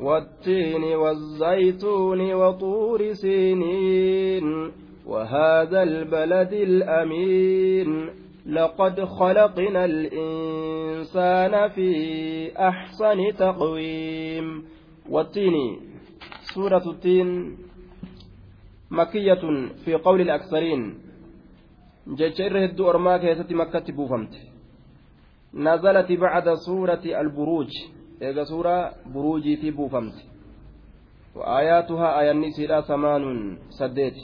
والتين والزيتون وطور سينين وهذا البلد الأمين. لقد خلقنا الإنسان في أحسن تقويم. والتين سورة التين مكية في قول الأكثرين. جيشير هدو أرماك يستي مكة بوفمت نزلت بعد سورة البروج. إذا سورة بروجي تبوفمت وآياتها آية النسيرة ثمان سديت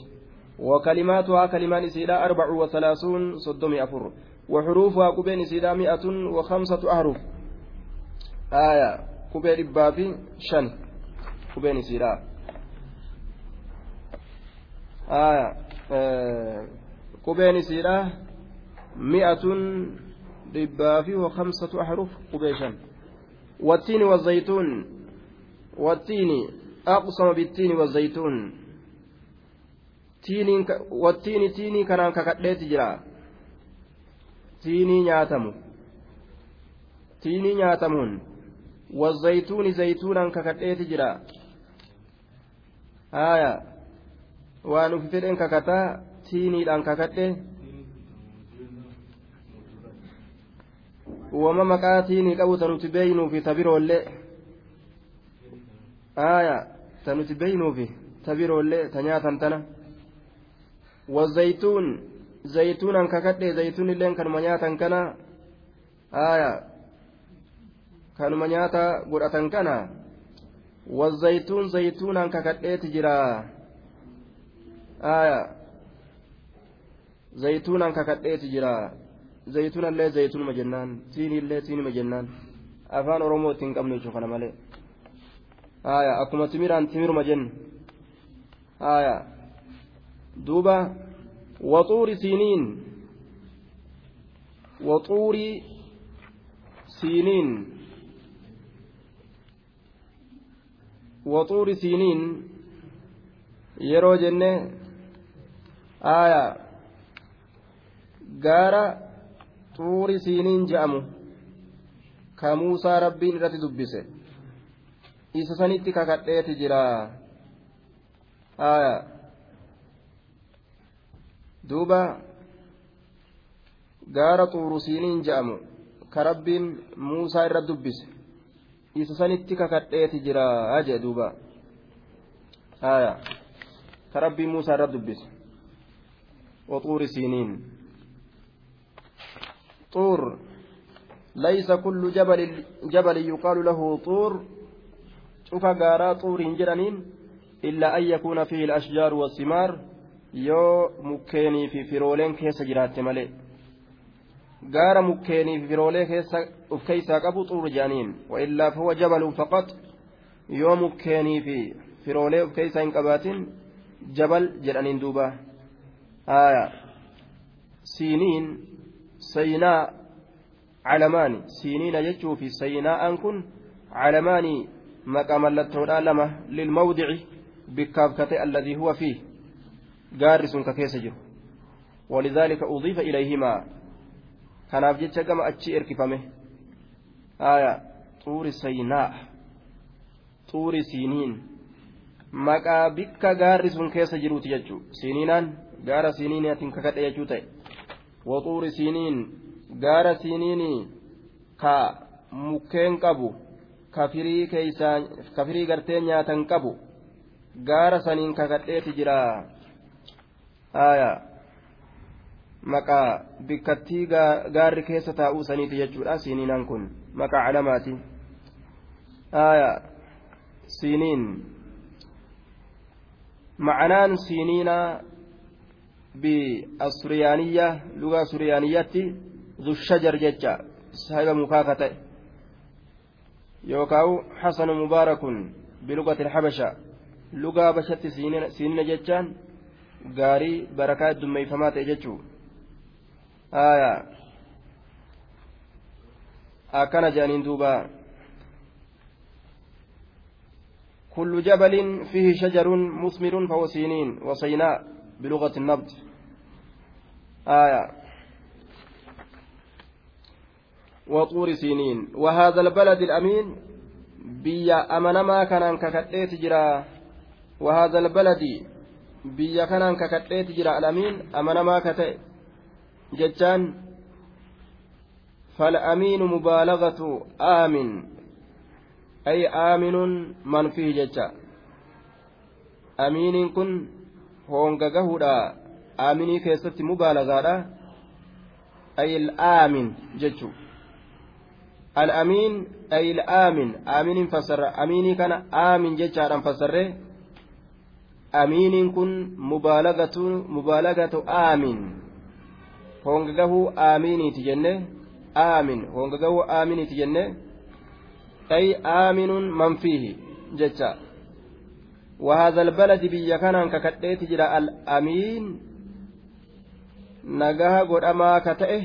وكلماتها كلمان سيدا أربع وثلاثون صدم أفر وحروفها كبين سيدا مئة وخمسة أحرف آية كبين بابي شن كبين سيدا آية آه كبين سيدا مئة dhibbaafii وخمسة أحرف قبيشا والتين والزيتون والتين أقسم بالتين والزيتون wattiini tiinii kanaan kakadheeti jira tiinii nyaatamu tiinii nyaatamuun wazaytuuni zaytuunaan kakadheeti jira haya waan ufi fedhen kakataa tiiniidhaan kakadhe wama maqaatii ni qabu ta nuti beeynuufi ta biroollee aayaa ta nuti beeynuufi ta biroollee ta nyaatan tana. Wazaytuun zaytuunan kakadhe zaytuun illeen kanuma nyaatan kana. Aya kanuma nyaata godhatan kana. Wazaytuun zaytuunan kakadheeti jira aayaa zaytuunan kakadheeti jira زيتون اللي زيتون مجنان تيني اللي تيني مجنان afaan oromootiin qabnu jechuun kana malee haaya akkuma timiraan timiruma jennu haaya duuba waxuuri siiniin waxuuri siiniin waxuuri siiniin yeroo jenne aayaa gaara xuuri siiniin je'amu ka muusaa rabbiin irratti dubbise isa sanitti kakadheeti jira duuba gaara xuurusiiniin je'amu ka rabbiin muusaa irra dubbise isa sanitti kakadheeti jira jee duuba ka rabbiin muusaa irra dubbise وطور سينين طور ليس كل جبل جبل يقال له طور شوف غارا طور جرانين إلا أن يكون فيه الأشجار والثمار yoo mukkeenii fi firooleen keessa jiraatte malee gaara mukkeenii fi firoolee keessa uf keeysaa qabu xuur jedhaniin waillaa fahuwa jabalun faqat yoo mukkeenii fi firoolee uf keeysaa hin qabaatin jabal jedhaniin duuba aya siiniin calamaani maqaa mallattoodhaa lama lilmawdici bikkaaf kate alladii huwa fiih gaarri sun ka keessa jiru walidaalika udiifa ilayhimaa kanaaf jecha gama achi erkifame aya xuuri saynaa xuuri siiniin maqaa bikka gaarri sun keessa jiruuti jechuu siiniinaan gaara siiniinaatiin kakadhe jechuu ta'e waxuuri siiniin gaara siiniinii ka mukkeen qabu kafirii gartee nyaatan qabu gaara saniin kakadheeti jira aya maqaa bikkattii gaarri keessa taa'uu saniiti jechuudha siiniinaan kun maqaa calamaati aya siiniin معنان biasuriyaaniyyaa lugaa suriyaaniyyaatti zushajar jecha saahiba mukaa ka ta'e. Yookaan xasanu mubaarakun bilugati habasha lugaa bashatti siinina jechaan gaarii barakaa dummeeyfamaa ta'e jechuu. Akkana jedhaniin duuba. Kullu jabalin fihi shajarun musmirun fawasiiniin wasayinaa بلغة النبض. آية. وطور سينين. وهذا البلد الأمين بي بيا أمنما كانان ككتلي تجرى وهذا البلد بيا كانان ككتلي تجرى الأمين أمنما كتلي جتان. فالأمين مبالغة. آمن. أي آمن من فيه جتا. أمين كن honga gahuudha. Aaminii keessatti mubaalagaadha ay jechu. Al al'amiin ay ilaamin aaminiin fasarra aminii kana aamin jechaadhaan fassarree amiiniin kun mubaalagatu aamin. Honga gahuu aaminiiti jenne. Aamin honga gahuu aaminiiti jenne. Ay aaminun manfiihi jecha. وهذا البلد بيا كان ككتئت جرى الأمين نجاها قد أما كتئه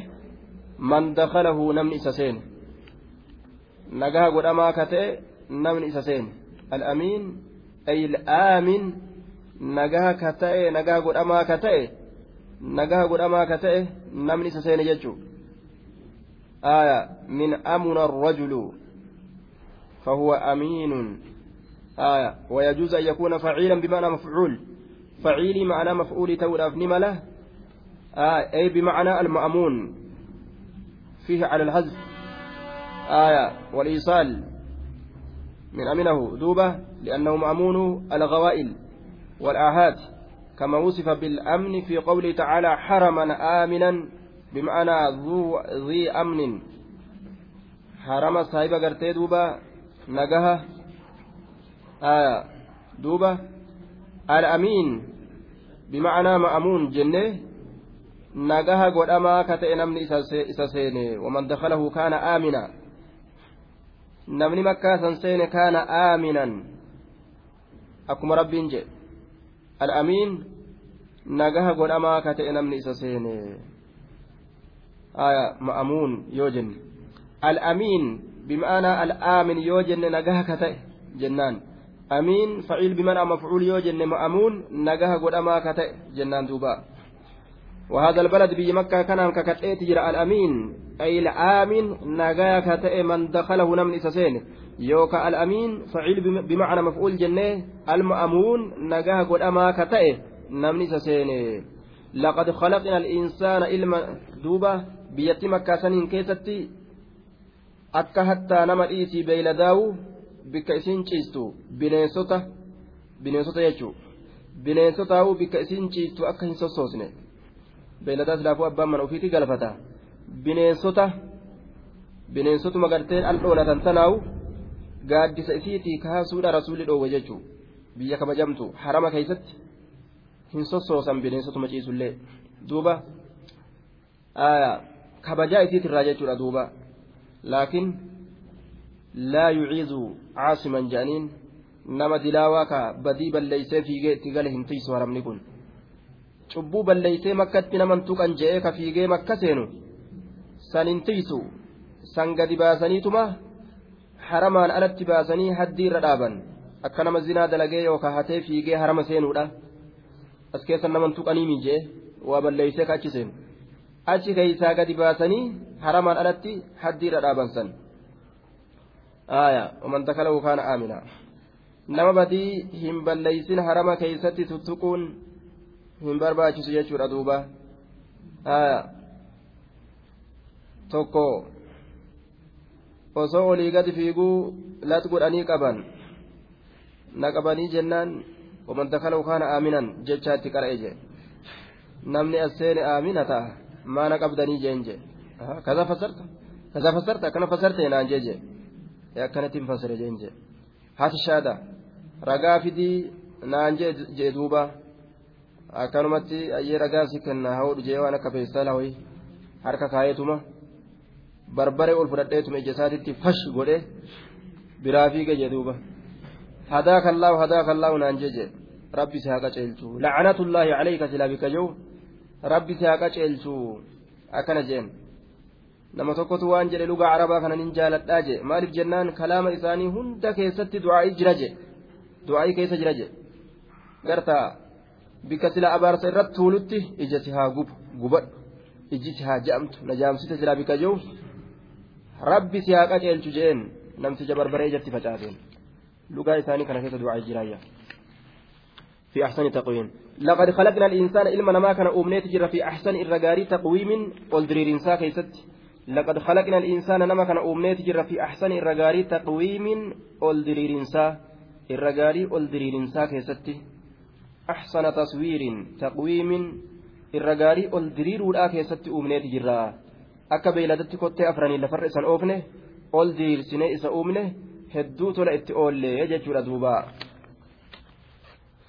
من دخله نمن إسسين ta'e namni isa seene al'amiin ay al'aamin nagaha ka ta'e nagaha godhamaa ka ta'e nagaha godhamaa ka ta'e namni isa seene jechuu آية من أمن الرجل فهو أمين آية. ويجوز أن يكون فعيلا بمعنى مفعول. فعيل معنى مفعول تولى نملة آية. أي بمعنى المأمون. فيه على الحذف آية. والإيصال. من أمنه. دوبة. لأنه مأمون الغوائل والآهات. كما وصف بالأمن في قوله تعالى حرما آمنا بمعنى ذو ذي أمن. حرم صاحب قرتي دوبة. نجها آية دوبة الأمين بمعنى مأمون جنة نجها قد أما كتئ نمني إسا سيني ومن دخله كان آمنا namni makkaa san seene kaana aaminan akkuma rabbiin jedhe al'amiin nagaha godhamaa ka ta'e namni isa seene ma'amuun yoo jenne al'amiin bima'anaa al'aamin yoo jenne nagaha ka ta'e jennaan amiin. Faciil bimanaa mafcuul yoo jenne ma'amuun nagaha godhamaa ka ta'e وهذا البلد بي مكة كان ككتئت جرى الأمين أي الآمن نجاك تأ من دخله نمن إسسين يوكا الأمين فعيل بمعنى مفعول جنة المأمون نجاه قد أما كتأ نمن إسسين لقد خلقنا الإنسان إلما دوبة بيتي مكة سنين كيستي akka hattaa nama dhiisii beeyladaa'u bikka isin ciistu bineensota bineensota jechuun bineensotaa'u bikka isin ciistu akka hin sossoosne beeyladaas laafuu abbaan mana ofiitii galfata bineensota bineensotuma garteen al dhoolatan tanaawu gaaddisa isiitii kaasuudha rasuulli dhoowwe jechuun biyya kabajamtu harama keessatti hin sossoosan bineensotuma ciisullee duuba kabajaa isiitirraa jechuudha duuba laakiin laa yuciizu caasiman jedhaniin nama dilaawaa ka badii balleeysee fiigee itti gale hin tiisu haramni kun cubbuu balleeysee makkatti naman tuqan je'ee ka fiigee makka seenu san hin tiisu san gadi baasaniituma haramaan alatti baasanii haddii irra dhaaban akka nama zinaa dalagee yookaan hatee fiigee harama seenuudha as keessa naman tuqanii miijee waa balleeysee ka achi seenu achi keeysaa gadi baasanii haramaan alatti haddii irra dhaaban san aayaa waman dakalahu kaana aamina nama badii hin balleeysin harama keeysatti tuttuquun hin barbaachisu jechuudha duuba aayaa tokko osoo olii gadi fiiguu lat godhanii qaban na qabanii jennaan waman dakalahu kaana aaminan jechaatti qara'e jee namni as seene aamina ta'a maana qabdanii jeen jee kaza fasarta kaza fasarta akkana fasarte naan jee jee akkanattiin fasire jeen jee hati shaada ragaa fidii naan jee duuba akkanumatti ayyee ragaa si kenna hawadhu jee waan akka feestala hoyi harka kaayeetuma barbaree ol fudhadheetuma ija isaatitti fash godhe biraa fiige jee duuba hadaa kallaahu hadaa kallaahu naan jee jee rabbi si haa qaceelchu lacnatullaahi calayka silaa bika rabbi si haa qaceelchu akkana jeen nama tokkotu waan jedhe lugaa arabaa kana nin jaaladhaa je maaliif jennaan kalaama isaanii hunda keessatti du'aa'ii jira je du'aa'ii keessa jira je gartaa bikka sila abaarsa irratti tuulutti ija si haa gubu gubadhu iji si haa ja'amtu na jaamsite silaa bikka jiru rabbi si haa qaceelchu jeen namticha barbaree ijatti facaateen lugaa isaanii kana keessa du'aa jiraayya في أحسن تقويم لقد خلقنا الإنسان إلما ما كان أمنيت جرى في أحسن الرجاري تقويم والدرير إنسا كيست لقد خلقنا الإنسان نما كان أمنيت جرى في أحسن الرجاري تقويم والدرير إنسا الرجاري والدرير إنسا كيست أحسن تصوير تقويم. الرجاري والدرير ولا كيست أمنيت جرى. akka beeyladatti kottee afranii lafarra isan oofne ol diriirsinee isa uumne hedduu tola itti oollee jechuudha duuba.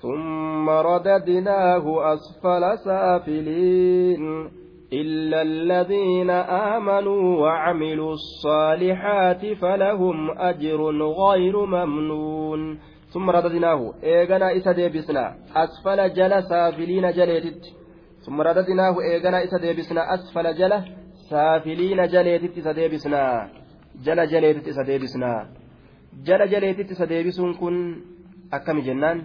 ثم رددناه أسفل سافلين. إلا الذين آمنوا وعملوا الصالحات فلهم أجر غير ممنون ثم رددناه إيغنا إسا ديبسنا أسفل جل سافلين جليتت ثم رددناه إيغنا إسا ديبسنا أسفل جل saafiliina jaleetitti isa deebisnaa jala jaleetitti isa deebisnaa jala jaleetitti isa deebisuun kun akkami jennaan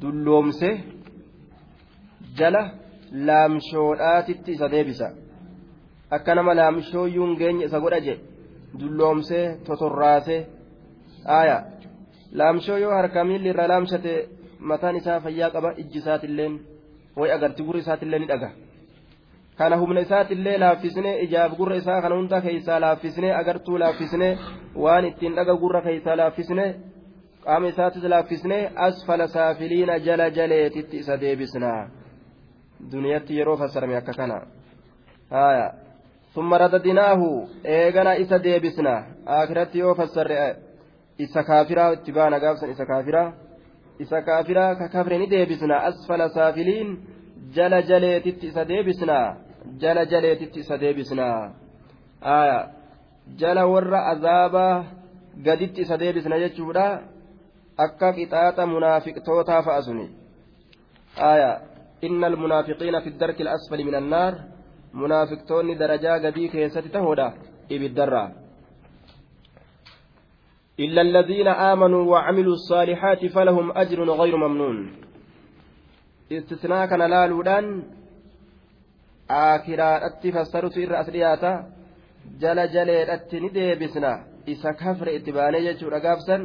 dulloomse jala laamshoodhaatitti isa deebisa. Akka nama laamshooyyuun geenye isa godha jedhe dulloomsee totorraasee aaya. Laamshoo yoo harka miilli irraa laamshate mataan isaa fayyaa qaba ijji isaatilleen way agarti gurri isaatillee ni dhaga. Kana humna isaatillee laaffisnee ijaaf gurra isaa kana hunda keessaa laaffisnee agartuu laaffisnee waan ittiin dhaga gurra keessaa laaffisnee qaama isaatis laaffisnee asfala saafiliina jala jaleetitti isa deebisnaa duniyatti yeroo fassarame akka kana. Haya summa radadinaahu eegana isa deebisna. Akiratti yoo fassarre eh, isa kaafiraa itti baana gaafsan isa kaafiraa isa kaafiraa ka kafre ni deebisna. Asfala saafiliin jala jaleetitti isa deebisna. Jala jaleetitti isa deebisna. Haya jala warra azaabaa gaditti isa deebisna jechuudha. Akka qixaaxa munaafiqtootaa fa'a suni. Haya inna almunaafiqiina fi darki alasfali min annaar munaafiqtoonni darajaa gadii keessatti tahoodha ibiddarraa إلا الذين آمنوا وعملوا الصالحات فلهم أجر غير ممنون استثناء كان fassarutu irra as dhiyaata jala jaleedhatti ni deebisna isa kafre itti baanee jechuudha gaafsan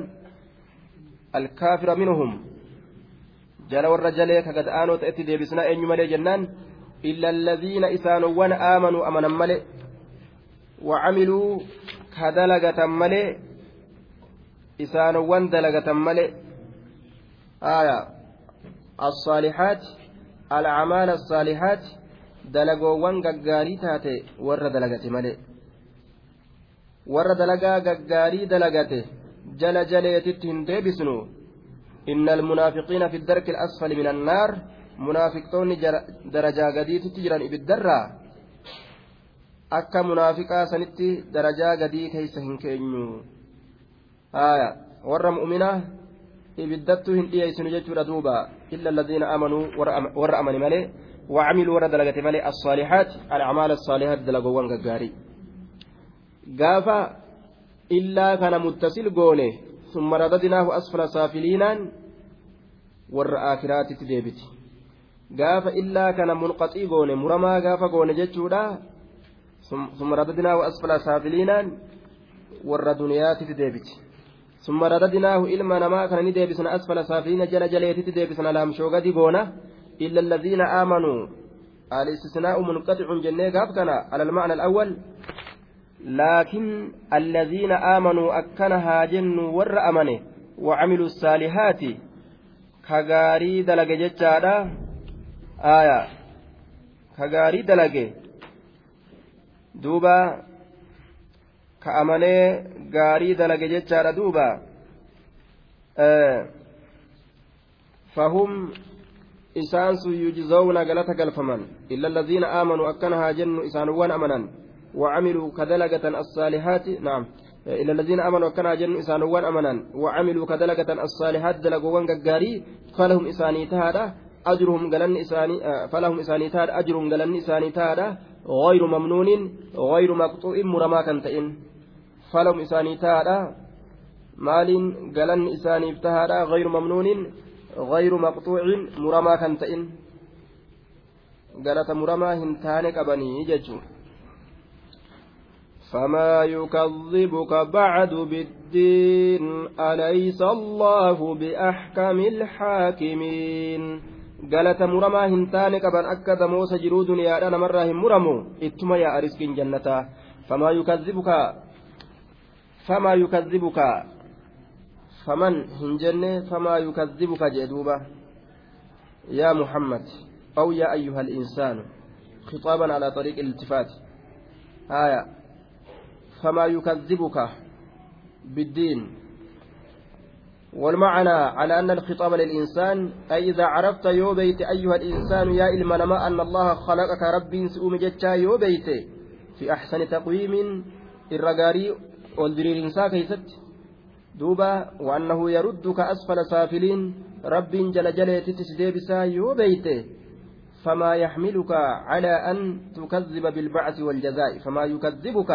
alkaafira minhum jala warra jalee ka gad aanoo ta'etti deebisna eenyu malee jennaan illa alladhiina isaanowwan aamanuu amanan male wacamiluu ka dalagatan malee isaanowwan dalagatan male aya الصالحات الأعمال الصالحات dalagoowwan gaggaarii taate warra dalagate malee warra dalagaa gaggaarii dalagate jala jaleetitti hin deebisnu almunaafiqiina fi darki alasfali min annaar munaafiqtoonni darajaa gadiititti jiran ibiddarraa akka munaafiqaa sanitti darajaa gadii keeysa hin keenyu haya warra mu'minaa ibiddattuu hin dhiyeeysinu jechuudha duuba illa alladhiina amanuu warra amani malee وعملوا ورد دلقة مالي الصالحات الأعمال الصالحات دلقوان قاري قافا إلا كان متصل قونه ثم رددناه أسفل سافلينا ور آخرات تديبت قافا إلا كان منقطي قونه مرما قافا قونه جتشودا ثم رددناه أسفل سافلينا ور دنيات تديبت ثم رددناه إلما نما كان نديبسنا أسفل سافلين جل جليت تديبسنا لام شوغدي قونه إلا الذين آمنوا. الاستثناء منقطع جنيه كنا على المعنى الأول. لكن الذين آمنوا أكنها جن ور أمنه وعملوا الصالحات كغاري دلق جتشارا آية. كغاري دلق دوبا. كأمنه غاري دلق جتشارا دوبا. آه. فهم sun yujzawna galata galfaman illa alladhiina aamanuu akkanahaa jennu isaanowwan amanan وعملوا كدلقة الصالحات نعم. إلا الذين آمنوا كان جن إسانوان أمنا وعملوا كدلقة الصالحات دلقوان قاري فلهم إساني تهادا أجرهم قلن إساني فلهم إساني تهادا أجرهم قلن إساني تهادا غير ممنون غير مقطوع مرما كنتئن. فلهم إساني تهادا مال قلن إساني تهادا غير ممنون غير مقطوع مرما كان تئن قالت مرما هنتان كبني ججو. فما يكذبك بعد بالدين أليس الله بأحكم الحاكمين؟ قالت مرما هنتان كبن أكد موسى جرود يا أنا مرة مرمو اتما يا أرزق جنة. فما يكذبك؟ فما يكذبك؟ فمن هنجن؟ فما يكذبك جدوبة يا محمد أو يا أيها الإنسان خطابا على طريق الالتفات. آية. فما يكذبك بالدين. والمعنى على أن الخطاب للإنسان أي إذا عرفت يو بيت أيها الإنسان يا إلمنما أن الله خلقك ربي سؤم جتشا يو بيت في أحسن تقويم الرقاري والدرير إنسا كيست دوبا وأنه يردك أسفل سافلين رب جل جل تتسديبسا يو بيت. فما يحملك على أن تكذب بالبعث والجزاء فما يكذبك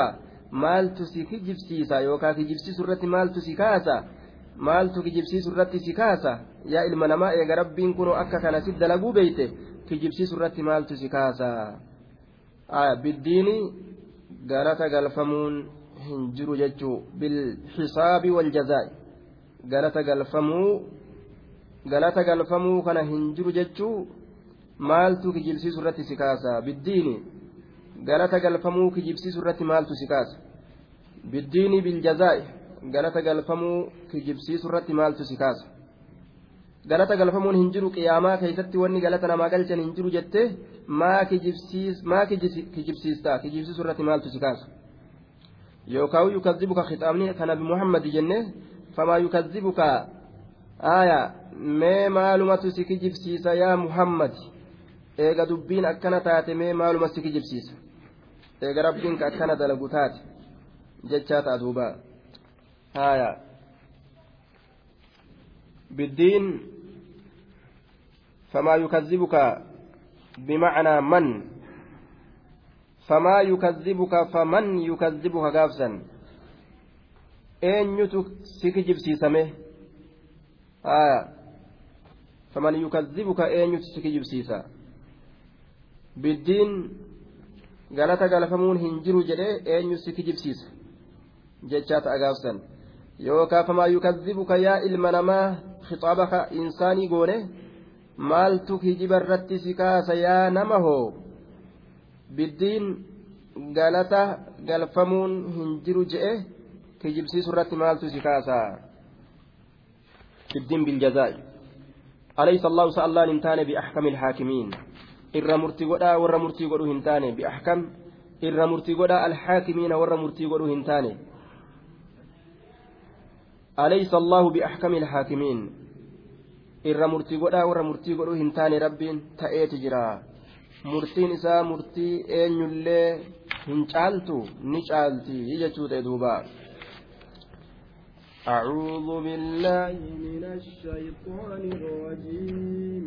maaltu si kijibsiisa yookaan kijibsiisu irratti maaltu si kaasa maaltu kijibsiisu irratti si kaasa yaa ilma namaa eega rabbiin kunoo akka kana si dalaguu beeyte kijibsiisu irratti maaltu si kaasa biddiini galata galfamuun hin jiru jechuu bilxisaabi waljazaa'i galata galfamuu galata galfamuu kana hin jiru jechuu maaltu kijibsiisu irratti si kaasa biddiini galata galfamuu kijibsiisu irratti maaltu si kaasa biddiini biljazaa'i galata galfamuu kijibsiisu irratti maaltu si kaasa galata galfamuun hin jiru qiyaamaa keessatti wanni galata namaa galchan hin jiru jettee maa kijibsiista kijibsiisu irratti maaltu si kaasa yookaan yukazzibuka khixaabni kan nabi muhammadi jenne famaa yukazzibuka aaya mee maalumatu si kijibsiisa yaa muhammad eega dubbiin akkana taate mee maaluma si kijibsiisa eega rabbiin ka akkana dalagu taate jechaa ta'a duuba haya biddiin famaa yukazzibuka bimacnaa man famaa yukazzibuka faman yukazzibuka gaafsan eenyutu si kijibsiisame haya faman yukazzibuka eenyutu si kijibsiisa biddiin galata galfamuun hin jiru jedhee eenyu si kijibsiisa jechaa ta'a gaafsan yookaan famaa yukazzibuka yaa ilma namaa khixaaba insaanii goone maaltu kijiba irratti si kaasa yaa nama hoo biddiin galata galfamuun hin jiru je'e kijibsiisu irratti maaltu si kaasa biddiin biljazaa'i alaysa allahu sa'allaan hin taane biaxkami ilhaakimiin irra murtii godhaa warra murtii godhuu hin taane bi'ahkam irra murtii godhaa alhaakimiina warra murtii godhuu hin taane alaysa allahu bi'ahkami alhaakimiin irra murtii godhaa warra murtii godhuu hin taane rabbiin ta'eeti jira murtiin isaa murtii eenyullee hin caaltu ni caalti jechuu ta'e duuba أعوذ بالله من الشيطان الرجيم